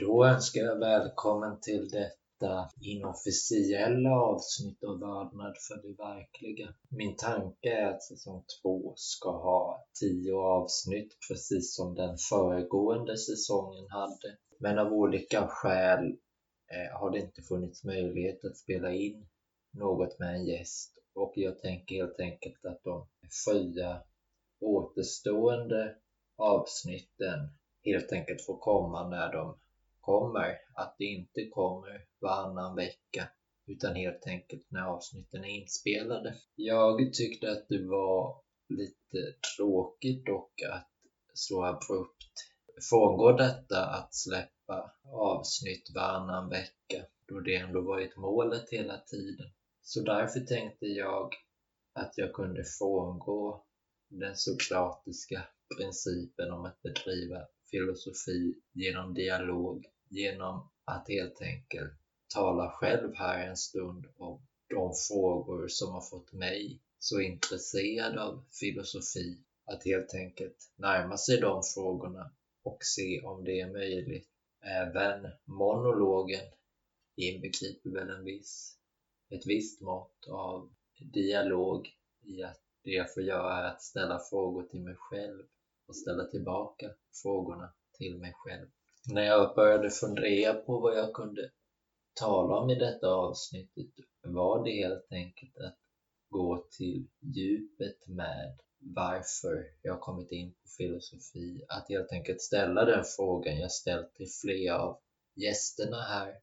Då önskar jag välkommen till detta inofficiella avsnitt av Vördnad för det verkliga. Min tanke är att säsong två ska ha tio avsnitt precis som den föregående säsongen hade. Men av olika skäl eh, har det inte funnits möjlighet att spela in något med en gäst och jag tänker helt enkelt att de fyra återstående avsnitten helt enkelt får komma när de kommer. Att det inte kommer varannan vecka utan helt enkelt när avsnitten är inspelade. Jag tyckte att det var lite tråkigt dock att så abrupt frångå detta att släppa avsnitt varannan vecka då det ändå varit målet hela tiden. Så därför tänkte jag att jag kunde frångå den sokratiska principen om att bedriva filosofi genom dialog, genom att helt enkelt tala själv här en stund om de frågor som har fått mig så intresserad av filosofi att helt enkelt närma sig de frågorna och se om det är möjligt. Även monologen inbegriper väl en viss, ett visst mått av dialog i att det jag får göra är att ställa frågor till mig själv och ställa tillbaka frågorna till mig själv. När jag började fundera på vad jag kunde tala om i detta avsnittet var det helt enkelt att gå till djupet med varför jag kommit in på filosofi. Att helt enkelt ställa den frågan jag ställt till flera av gästerna här.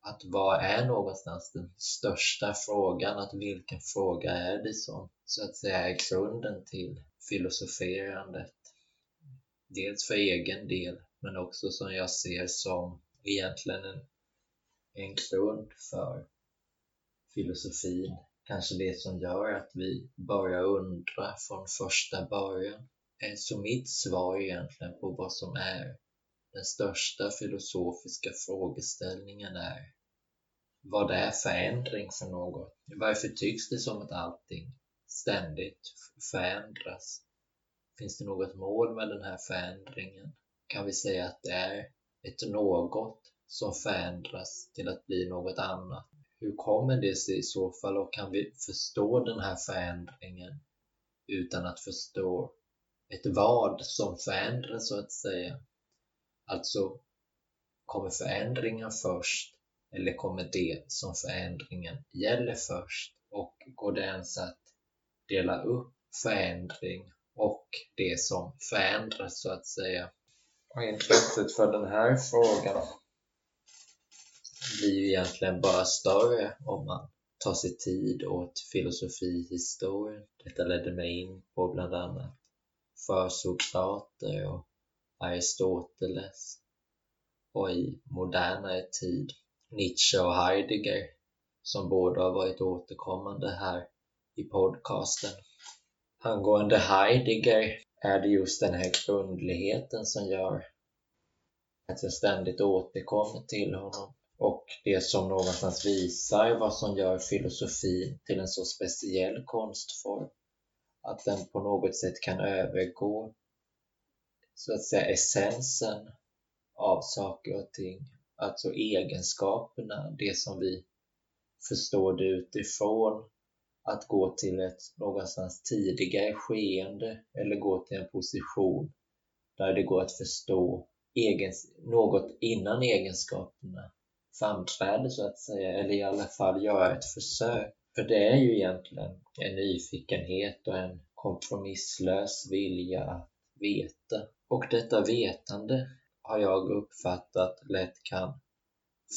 Att vad är någonstans den största frågan? Att vilken fråga är det som så att säga är grunden till filosoferandet? Dels för egen del, men också som jag ser som egentligen en, en grund för filosofin. Kanske det som gör att vi börjar undra från första början. Eh, så mitt svar egentligen på vad som är den största filosofiska frågeställningen är vad det är förändring för något. Varför tycks det som att allting ständigt förändras? Finns det något mål med den här förändringen? Kan vi säga att det är ett något som förändras till att bli något annat? Hur kommer det sig i så fall och kan vi förstå den här förändringen utan att förstå ett vad som förändras så att säga? Alltså, kommer förändringen först eller kommer det som förändringen gäller först? Och går det ens att dela upp förändring och det som förändras så att säga? Och intresset för den här frågan blir ju egentligen bara större om man tar sig tid åt filosofihistorien. Detta ledde mig in på bland annat försokrater och Aristoteles och i modernare tid Nietzsche och Heidegger som båda har varit återkommande här i podcasten. Angående Heidegger är det just den här grundligheten som gör att jag ständigt återkommer till honom och det som någonstans visar vad som gör filosofin till en så speciell konstform. Att den på något sätt kan övergå så att säga essensen av saker och ting. Alltså egenskaperna, det som vi förstår det utifrån. Att gå till ett någonstans tidigare skeende eller gå till en position där det går att förstå egens, något innan egenskaperna framträder så att säga, eller i alla fall göra ett försök. För det är ju egentligen en nyfikenhet och en kompromisslös vilja att veta. Och detta vetande har jag uppfattat lätt kan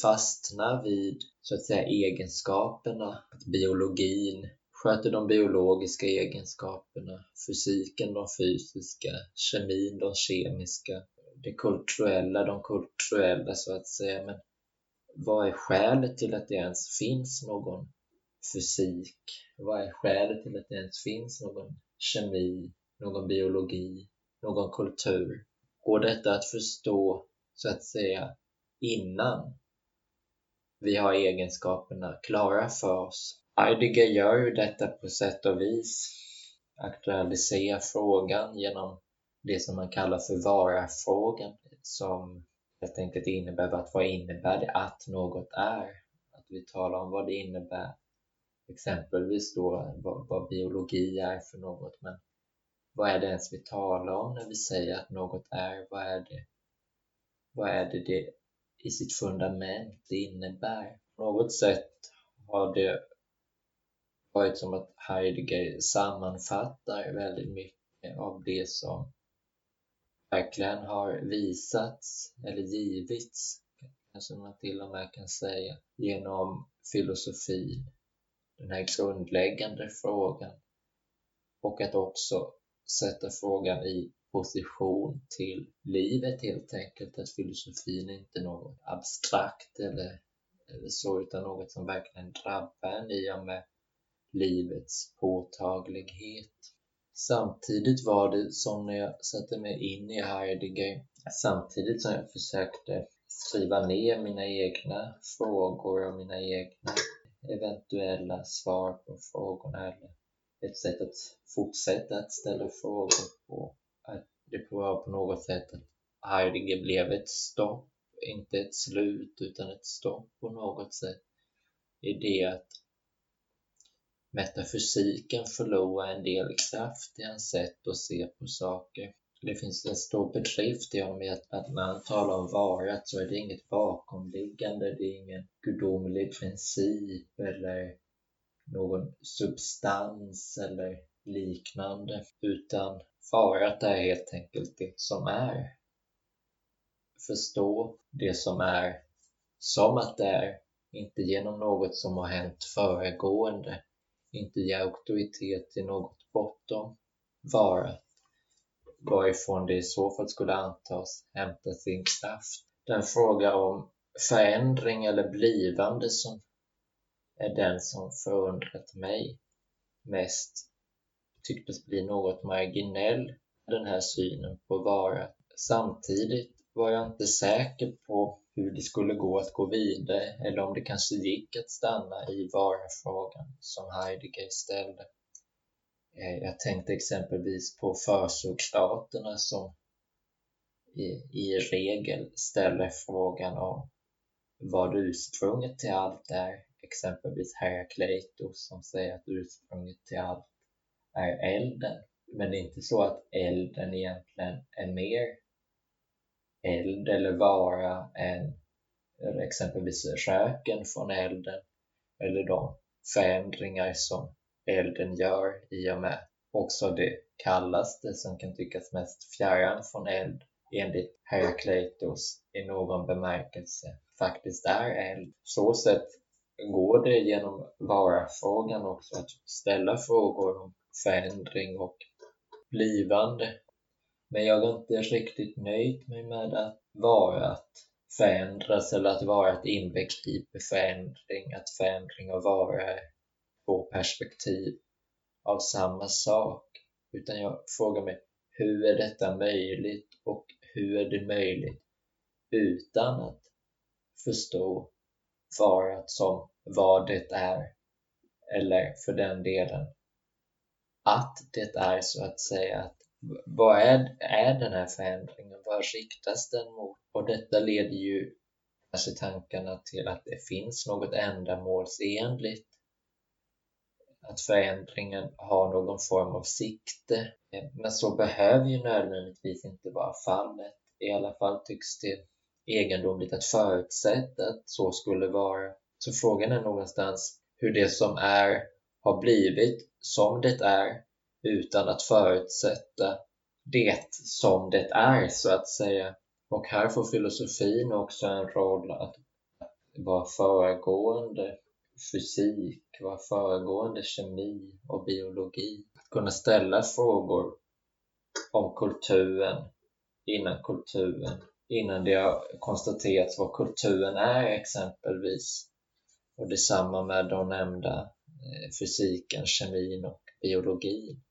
fastna vid så att säga egenskaperna, att biologin sköter de biologiska egenskaperna, fysiken de fysiska, kemin de kemiska, det kulturella de kulturella så att säga. Men vad är skälet till att det ens finns någon fysik? Vad är skälet till att det ens finns någon kemi, någon biologi, någon kultur? Går detta att förstå så att säga innan vi har egenskaperna klara för oss? Heidegger gör ju detta på sätt och vis, aktualiserar frågan genom det som man kallar för vara-frågan som helt enkelt innebär att vad innebär det att något är? Att vi talar om vad det innebär. Exempelvis då vad, vad biologi är för något, men vad är det ens vi talar om när vi säger att något är? Vad är det? Vad är det, det i sitt fundament det innebär? På något sätt har det varit som att Heidegger sammanfattar väldigt mycket av det som verkligen har visats eller givits, kanske man till och med kan säga, genom filosofin. Den här grundläggande frågan. Och att också sätta frågan i position till livet helt enkelt. Att filosofin är inte något abstrakt eller, eller så, utan något som verkligen drabbar en i och med livets påtaglighet. Samtidigt var det som när jag satte mig in i Heidegger, samtidigt som jag försökte skriva ner mina egna frågor och mina egna eventuella svar på frågorna eller ett sätt att fortsätta att ställa frågor på. Att det var på något sätt att Heidegger blev ett stopp, inte ett slut utan ett stopp på något sätt. I det att metafysiken förlorar en del kraft i hans sätt att se på saker. Det finns en stor bedrift i honom i att, att när han talar om varat så är det inget bakomliggande, det är ingen gudomlig princip eller någon substans eller liknande, utan varat är helt enkelt det som är. Förstå det som är som att det är, inte genom något som har hänt föregående, inte ge auktoritet till något bortom varat, varifrån det i så fall skulle antas hämta sin kraft. Den fråga om förändring eller blivande som är den som förundrat mig mest tycktes bli något marginell, den här synen på varat. Samtidigt var jag inte säker på hur det skulle gå att gå vidare eller om det kanske gick att stanna i varufrågan som Heidegger ställde. Eh, jag tänkte exempelvis på försokstaterna som i, i regel ställer frågan om vad ursprunget till allt är. Exempelvis Herakleitos som säger att ursprunget till allt är elden. Men det är inte så att elden egentligen är mer eld eller vara än exempelvis röken från elden eller de förändringar som elden gör i och med också det kallaste som kan tyckas mest fjärran från eld enligt Herakleitos i någon bemärkelse faktiskt är eld. Så sätt går det genom vara-frågan också att ställa frågor om förändring och blivande men jag har inte riktigt nöjd med att vara att förändras eller att vara ett inbegrip i förändring, att förändring och vara två perspektiv av samma sak. Utan jag frågar mig, hur är detta möjligt och hur är det möjligt utan att förstå varat som vad det är eller för den delen att det är så att säga att vad är, är den här förändringen? Vad riktas den mot? Och detta leder ju kanske tankarna till att det finns något ändamålsenligt. Att förändringen har någon form av sikte. Men så behöver ju nödvändigtvis inte vara fallet. I alla fall tycks det egendomligt att förutsätta att så skulle vara. Så frågan är någonstans hur det som är har blivit som det är utan att förutsätta det som det är så att säga. Och här får filosofin också en roll att vara föregående fysik, vara föregående kemi och biologi. Att kunna ställa frågor om kulturen innan kulturen, innan det har konstaterats vad kulturen är exempelvis. Och detsamma med de nämnda eh, fysiken, kemin och biologin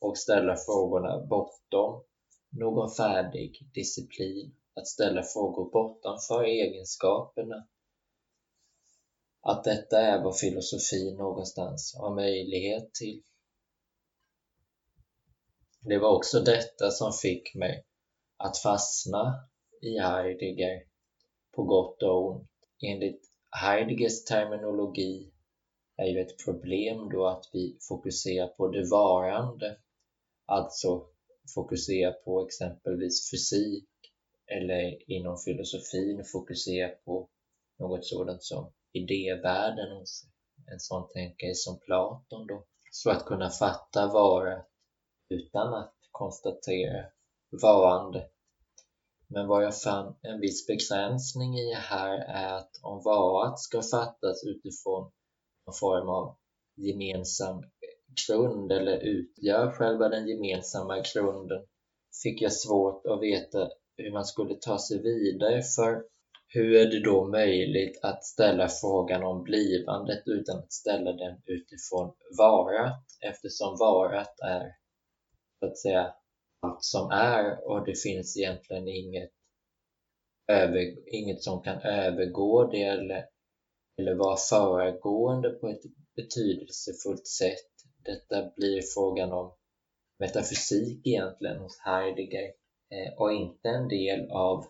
och ställa frågorna bortom någon färdig disciplin, att ställa frågor bortanför egenskaperna. Att detta är vad filosofin någonstans har möjlighet till. Det var också detta som fick mig att fastna i Heidegger på gott och ont. Enligt Heideggers terminologi är ju ett problem då att vi fokuserar på det varande, alltså fokusera på exempelvis fysik eller inom filosofin fokusera på något sådant som idévärlden hos en sån tänkare som Platon då. Så att kunna fatta vara utan att konstatera varande. Men vad jag fann en viss begränsning i här är att om varat ska fattas utifrån någon form av gemensam grund eller utgör själva den gemensamma grunden fick jag svårt att veta hur man skulle ta sig vidare för hur är det då möjligt att ställa frågan om blivandet utan att ställa den utifrån varat eftersom varat är så att säga allt som är och det finns egentligen inget, över, inget som kan övergå det eller, eller vara föregående på ett betydelsefullt sätt. Detta blir frågan om metafysik egentligen hos Heidegger eh, och inte en del av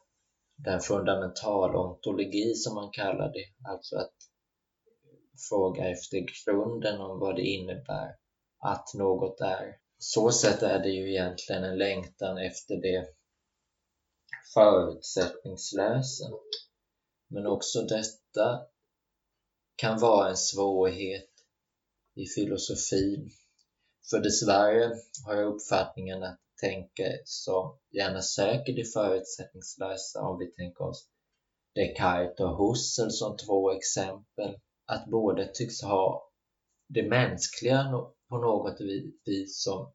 den fundamentalontologi som man kallar det, alltså att fråga efter grunden om vad det innebär att något är. Så sätt är det ju egentligen en längtan efter det förutsättningslösa. Men också detta kan vara en svårighet i filosofin. För dessvärre har jag uppfattningen att tänker som gärna söker det förutsättningslösa om vi tänker oss Descartes och Husserl som två exempel. Att båda tycks ha det mänskliga på något vis som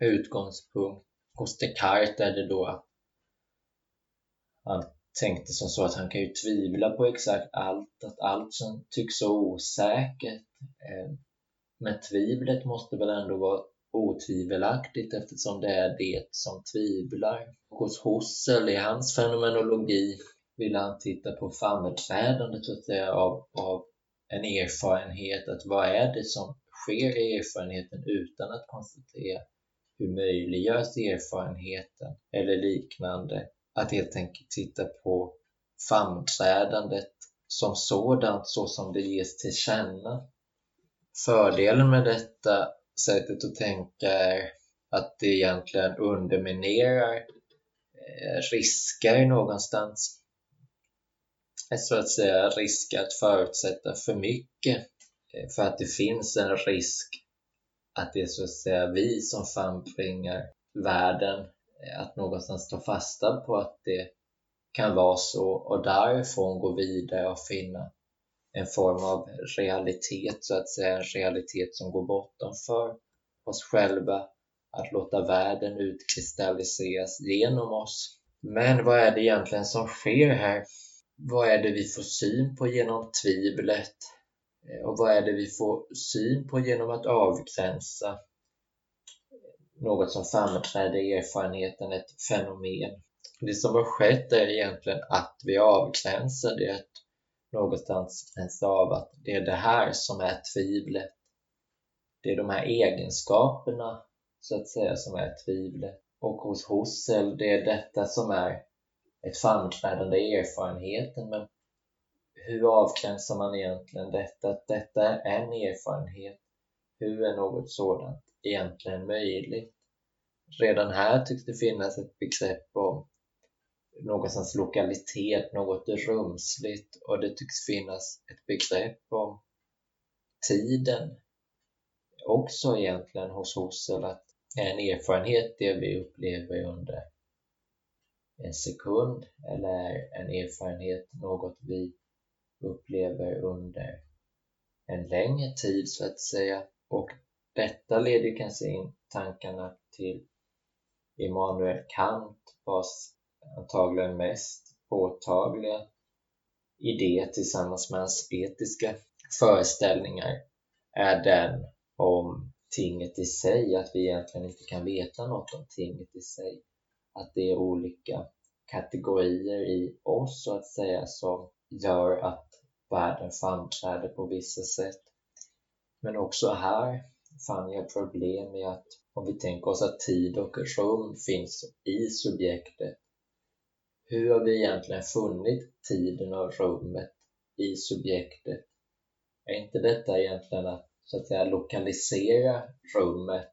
utgångspunkt. Hos Descartes är det då att han tänkte som så att han kan ju tvivla på exakt allt, att allt som tycks så osäkert. Eh, men tvivlet måste väl ändå vara otvivelaktigt eftersom det är det som tvivlar. Och hos Husserl, i hans fenomenologi, vill han titta på framträdandet så att säga, av, av en erfarenhet, att vad är det som sker i erfarenheten utan att konstatera hur möjliggörs erfarenheten eller liknande. Att helt enkelt titta på framträdandet som sådant så som det ges till känna. Fördelen med detta sättet att tänka är att det egentligen underminerar eh, risker någonstans. Så att säga risk att förutsätta för mycket eh, för att det finns en risk att det är så att säga vi som frambringar världen Eh, att någonstans ta fasta på att det kan vara så och därifrån gå vidare och finna en form av realitet, så att säga, en realitet som går bortanför oss själva, att låta världen utkristalliseras genom oss. Men vad är det egentligen som sker här? Vad är det vi får syn på genom tvivlet? Eh, och vad är det vi får syn på genom att avgränsa något som framträder i erfarenheten, ett fenomen? Det som har skett är egentligen att vi avgränsar det någonstans känsla av att det är det här som är tvivlet. Det är de här egenskaperna så att säga som är tvivlet. Och hos Husserl, det är detta som är ett framträdande i erfarenheten. Men hur avgränsar man egentligen detta? Att detta är en erfarenhet. Hur är något sådant egentligen möjligt? Redan här tycks det finnas ett begrepp om någonstans lokalitet, något rumsligt och det tycks finnas ett begrepp om tiden också egentligen hos Husserl att en erfarenhet det vi upplever under en sekund eller en erfarenhet något vi upplever under en längre tid så att säga. Och detta leder kanske in tankarna till Immanuel Kant vars antagligen mest påtagliga idé tillsammans med hans etiska föreställningar är den om tinget i sig, att vi egentligen inte kan veta något om tinget i sig. Att det är olika kategorier i oss så att säga som gör att världen framträder på vissa sätt. Men också här fann jag problem i att om vi tänker oss att tid och rum finns i subjektet hur har vi egentligen funnit tiden och rummet i subjektet? Är inte detta egentligen att, så att säga, lokalisera rummet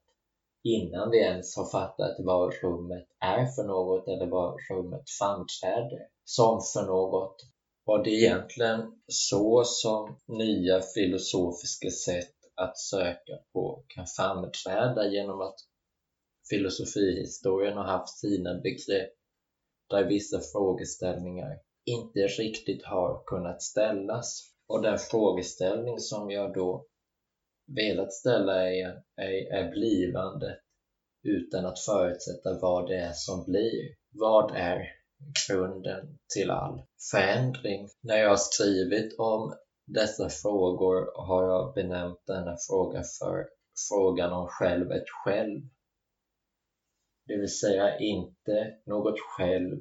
innan vi ens har fattat vad rummet är för något eller vad rummet framträder som för något? Var det egentligen så som nya filosofiska sätt att söka på kan framträda genom att filosofihistorien har haft sina begrepp där vissa frågeställningar inte riktigt har kunnat ställas. Och den frågeställning som jag då velat ställa är, är, är blivande utan att förutsätta vad det är som blir. Vad är grunden till all förändring? När jag har skrivit om dessa frågor har jag benämnt denna fråga för frågan om självet själv. Det vill säga inte något själv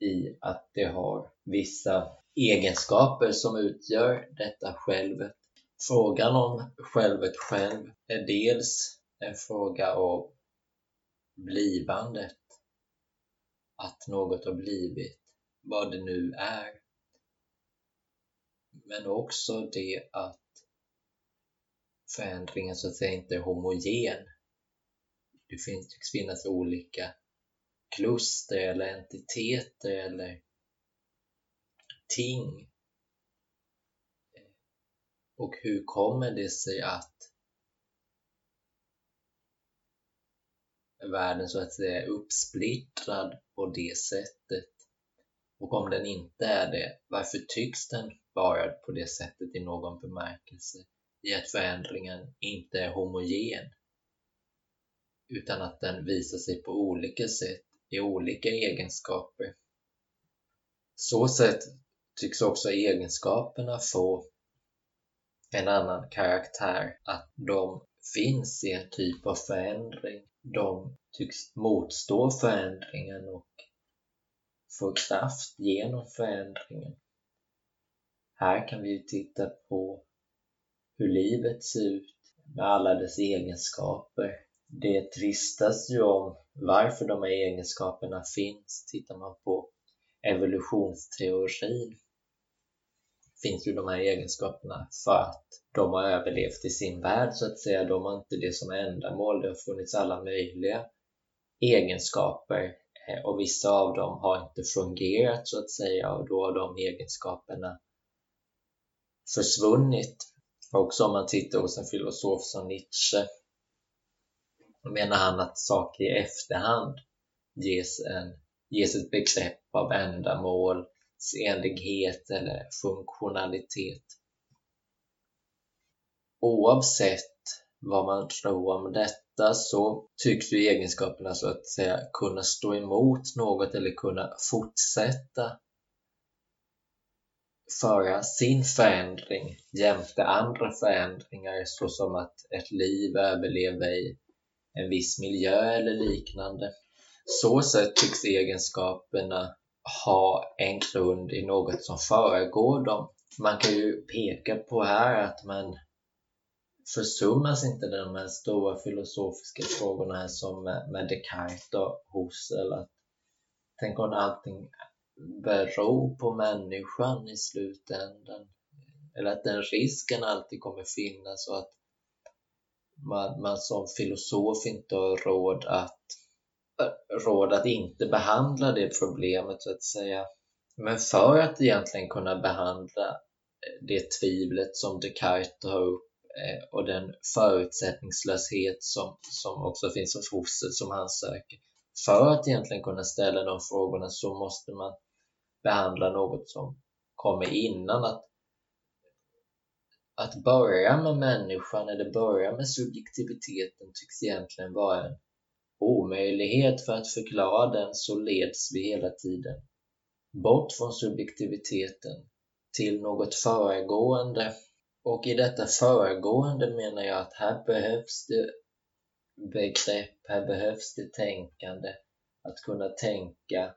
i att det har vissa egenskaper som utgör detta självet. Frågan om självet själv är dels en fråga om blivandet, att något har blivit, vad det nu är. Men också det att förändringen så att säga inte är homogen. Det finns, tycks finnas olika kluster eller entiteter eller ting. Och hur kommer det sig att världen så att säga är uppsplittrad på det sättet? Och om den inte är det, varför tycks den vara på det sättet i någon bemärkelse? I att förändringen inte är homogen utan att den visar sig på olika sätt i olika egenskaper. Så sätt tycks också egenskaperna få en annan karaktär, att de finns i en typ av förändring. De tycks motstå förändringen och få kraft genom förändringen. Här kan vi titta på hur livet ser ut med alla dess egenskaper. Det tvistas ju om varför de här egenskaperna finns. Tittar man på evolutionsteorin finns ju de här egenskaperna för att de har överlevt i sin värld så att säga. De har inte det som ändamål. Det har funnits alla möjliga egenskaper eh, och vissa av dem har inte fungerat så att säga och då har de egenskaperna försvunnit. Också om man tittar hos en filosof som Nietzsche menar han att saker i efterhand ges, en, ges ett begrepp av ändamål, enlighet eller funktionalitet. Oavsett vad man tror om detta så tycks ju egenskaperna så att säga kunna stå emot något eller kunna fortsätta föra sin förändring jämte andra förändringar såsom att ett liv överlever i en viss miljö eller liknande. Så sett tycks egenskaperna ha en grund i något som föregår dem. Man kan ju peka på här att man försummas inte de här stora filosofiska frågorna här som med Descartes och Husserl. Att tänk om allting bero på människan i slutändan. Eller att den risken alltid kommer finnas och att man, man som filosof inte har råd att, råd att inte behandla det problemet så att säga. Men för att egentligen kunna behandla det tvivlet som Descartes tar upp eh, och den förutsättningslöshet som, som också finns hos Husserl som han söker. För att egentligen kunna ställa de frågorna så måste man behandla något som kommer innan. Att att börja med människan eller börja med subjektiviteten tycks egentligen vara en omöjlighet för att förklara den så leds vi hela tiden bort från subjektiviteten till något föregående och i detta föregående menar jag att här behövs det begrepp, här behövs det tänkande att kunna tänka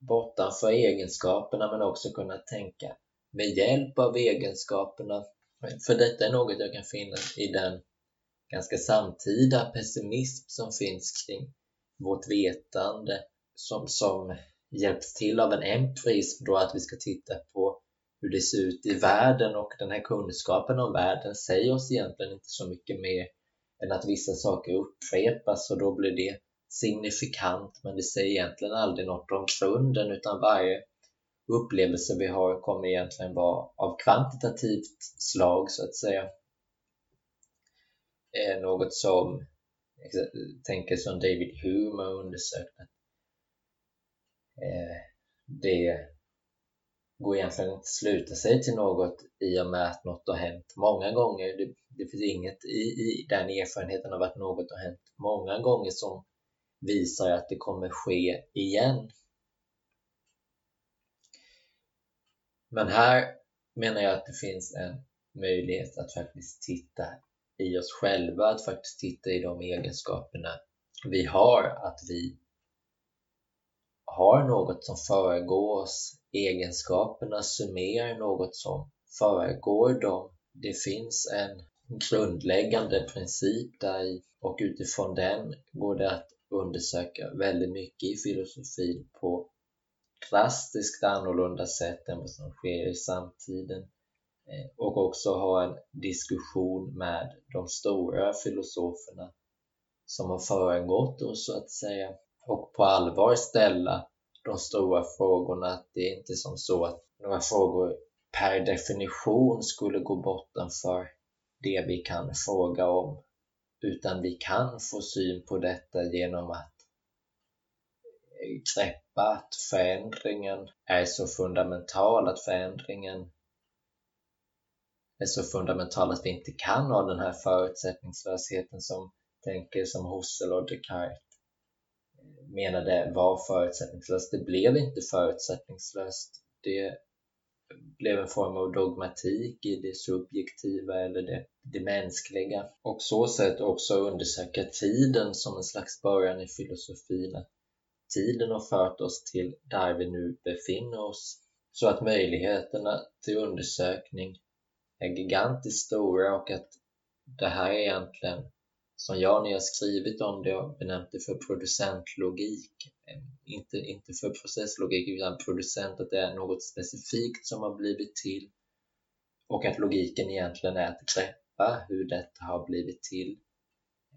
bortanför egenskaperna men också kunna tänka med hjälp av egenskaperna. För detta är något jag kan finna i den ganska samtida pessimism som finns kring vårt vetande som, som hjälps till av en empirism då att vi ska titta på hur det ser ut i världen och den här kunskapen om världen säger oss egentligen inte så mycket mer än att vissa saker upprepas och då blir det signifikant men det säger egentligen aldrig något om grunden utan varje upplevelse vi har kommer egentligen vara av kvantitativt slag så att säga. Är något som tänker som David Hume har undersökt eh, det går egentligen inte sluta sig till något i och med att något har hänt många gånger. Det, det finns inget i, i den erfarenheten av att något har hänt många gånger som visar att det kommer ske igen. Men här menar jag att det finns en möjlighet att faktiskt titta i oss själva, att faktiskt titta i de egenskaperna vi har, att vi har något som föregår oss. Egenskaperna summerar något som föregår dem. Det finns en grundläggande princip där och utifrån den går det att undersöka väldigt mycket i filosofin på drastiskt annorlunda sätt än vad som sker i samtiden eh, och också ha en diskussion med de stora filosoferna som har föregått oss så att säga och på allvar ställa de stora frågorna. Det är inte som så att några frågor per definition skulle gå bortanför det vi kan fråga om utan vi kan få syn på detta genom att greppa att förändringen är så fundamental, att förändringen är så fundamental att vi inte kan ha den här förutsättningslösheten som tänker som Husserl och Descartes eh, menade var förutsättningslöst. Det blev inte förutsättningslöst. Det blev en form av dogmatik i det subjektiva eller det, det mänskliga. Och så sätt också undersöka tiden som en slags början i filosofin. Att tiden har fört oss till där vi nu befinner oss. Så att möjligheterna till undersökning är gigantiskt stora och att det här är egentligen som jag när jag skrivit om det har benämnt det för producentlogik. Ehm, inte, inte för processlogik utan producent, att det är något specifikt som har blivit till och att logiken egentligen är att greppa hur detta har blivit till.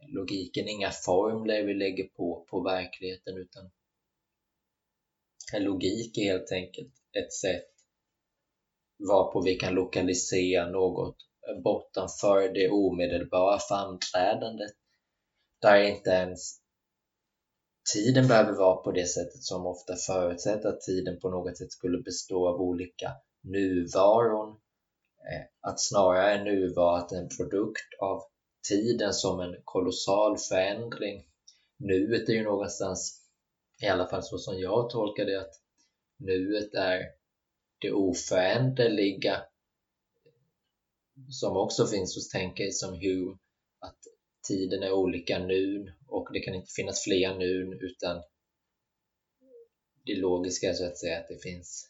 Logiken är inga formler vi lägger på på verkligheten utan logik är helt enkelt ett sätt varpå vi kan lokalisera något bortanför det omedelbara framträdandet där inte ens tiden behöver vara på det sättet som ofta förutsätter att tiden på något sätt skulle bestå av olika nuvaron. Eh, att snarare nu nuvarat en produkt av tiden som en kolossal förändring. Nuet är ju någonstans, i alla fall så som jag tolkar det, att nuet är det oföränderliga som också finns hos tänkare som Hume, att tiden är olika nun och det kan inte finnas fler nun utan det logiska är så att säga att det finns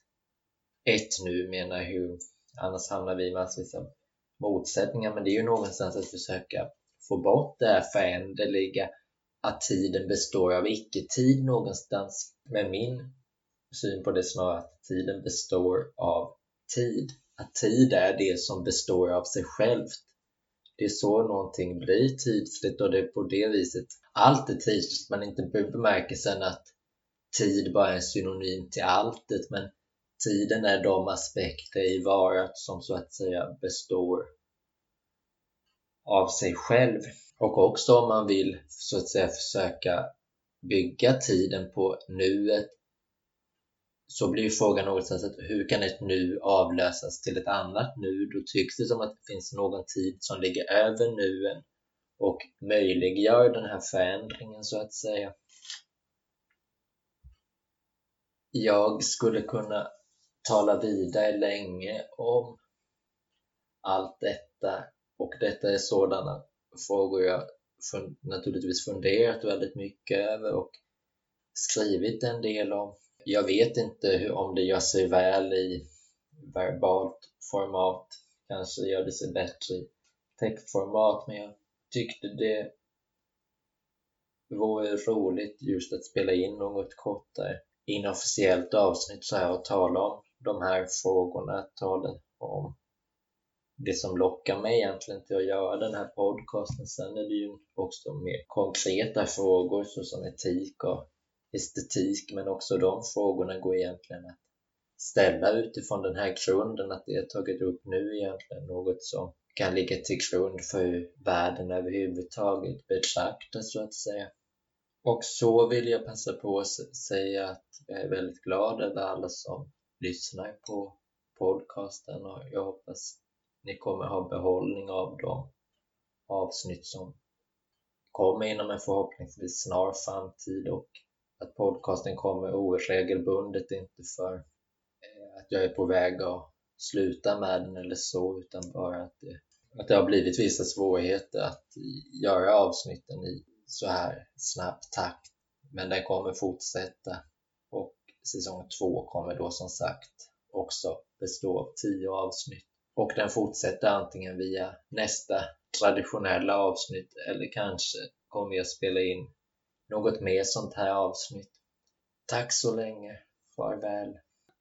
ett nu menar Hume. Annars hamnar vi i massvis av motsättningar men det är ju någonstans att försöka få bort det här föränderliga att tiden består av icke-tid någonstans. Men min syn på det snarare att tiden består av tid att tid är det som består av sig självt. Det är så någonting blir tidsligt och det är på det viset allt är tidsligt, men inte i bemärkelsen att tid bara är synonym till alltet, men tiden är de aspekter i varat som så att säga består av sig själv. Och också om man vill så att säga försöka bygga tiden på nuet så blir frågan någonstans att hur kan ett nu avlösas till ett annat nu? Då tycks det som att det finns någon tid som ligger över nuen och möjliggör den här förändringen så att säga. Jag skulle kunna tala vidare länge om allt detta och detta är sådana frågor jag naturligtvis funderat väldigt mycket över och skrivit en del om jag vet inte om det gör sig väl i verbalt format. Kanske gör det sig bättre i textformat, men jag tyckte det vore roligt just att spela in något kortare inofficiellt avsnitt så här och tala om de här frågorna, tala om det som lockar mig egentligen till att göra den här podcasten. Sen är det ju också mer konkreta frågor såsom etik och estetik, men också de frågorna går egentligen att ställa utifrån den här grunden att det jag tagit upp nu egentligen något som kan ligga till grund för hur världen överhuvudtaget betraktas så att säga. Och så vill jag passa på att säga att jag är väldigt glad över alla som lyssnar på podcasten och jag hoppas ni kommer ha behållning av de avsnitt som kommer inom en förhoppningsvis snar framtid och att podcasten kommer oregelbundet, inte för eh, att jag är på väg att sluta med den eller så, utan bara att det, att det har blivit vissa svårigheter att göra avsnitten i så här snabb takt. Men den kommer fortsätta och säsong två kommer då som sagt också bestå av tio avsnitt och den fortsätter antingen via nästa traditionella avsnitt eller kanske kommer jag spela in något mer sånt här avsnitt. Tack så länge. Farväl.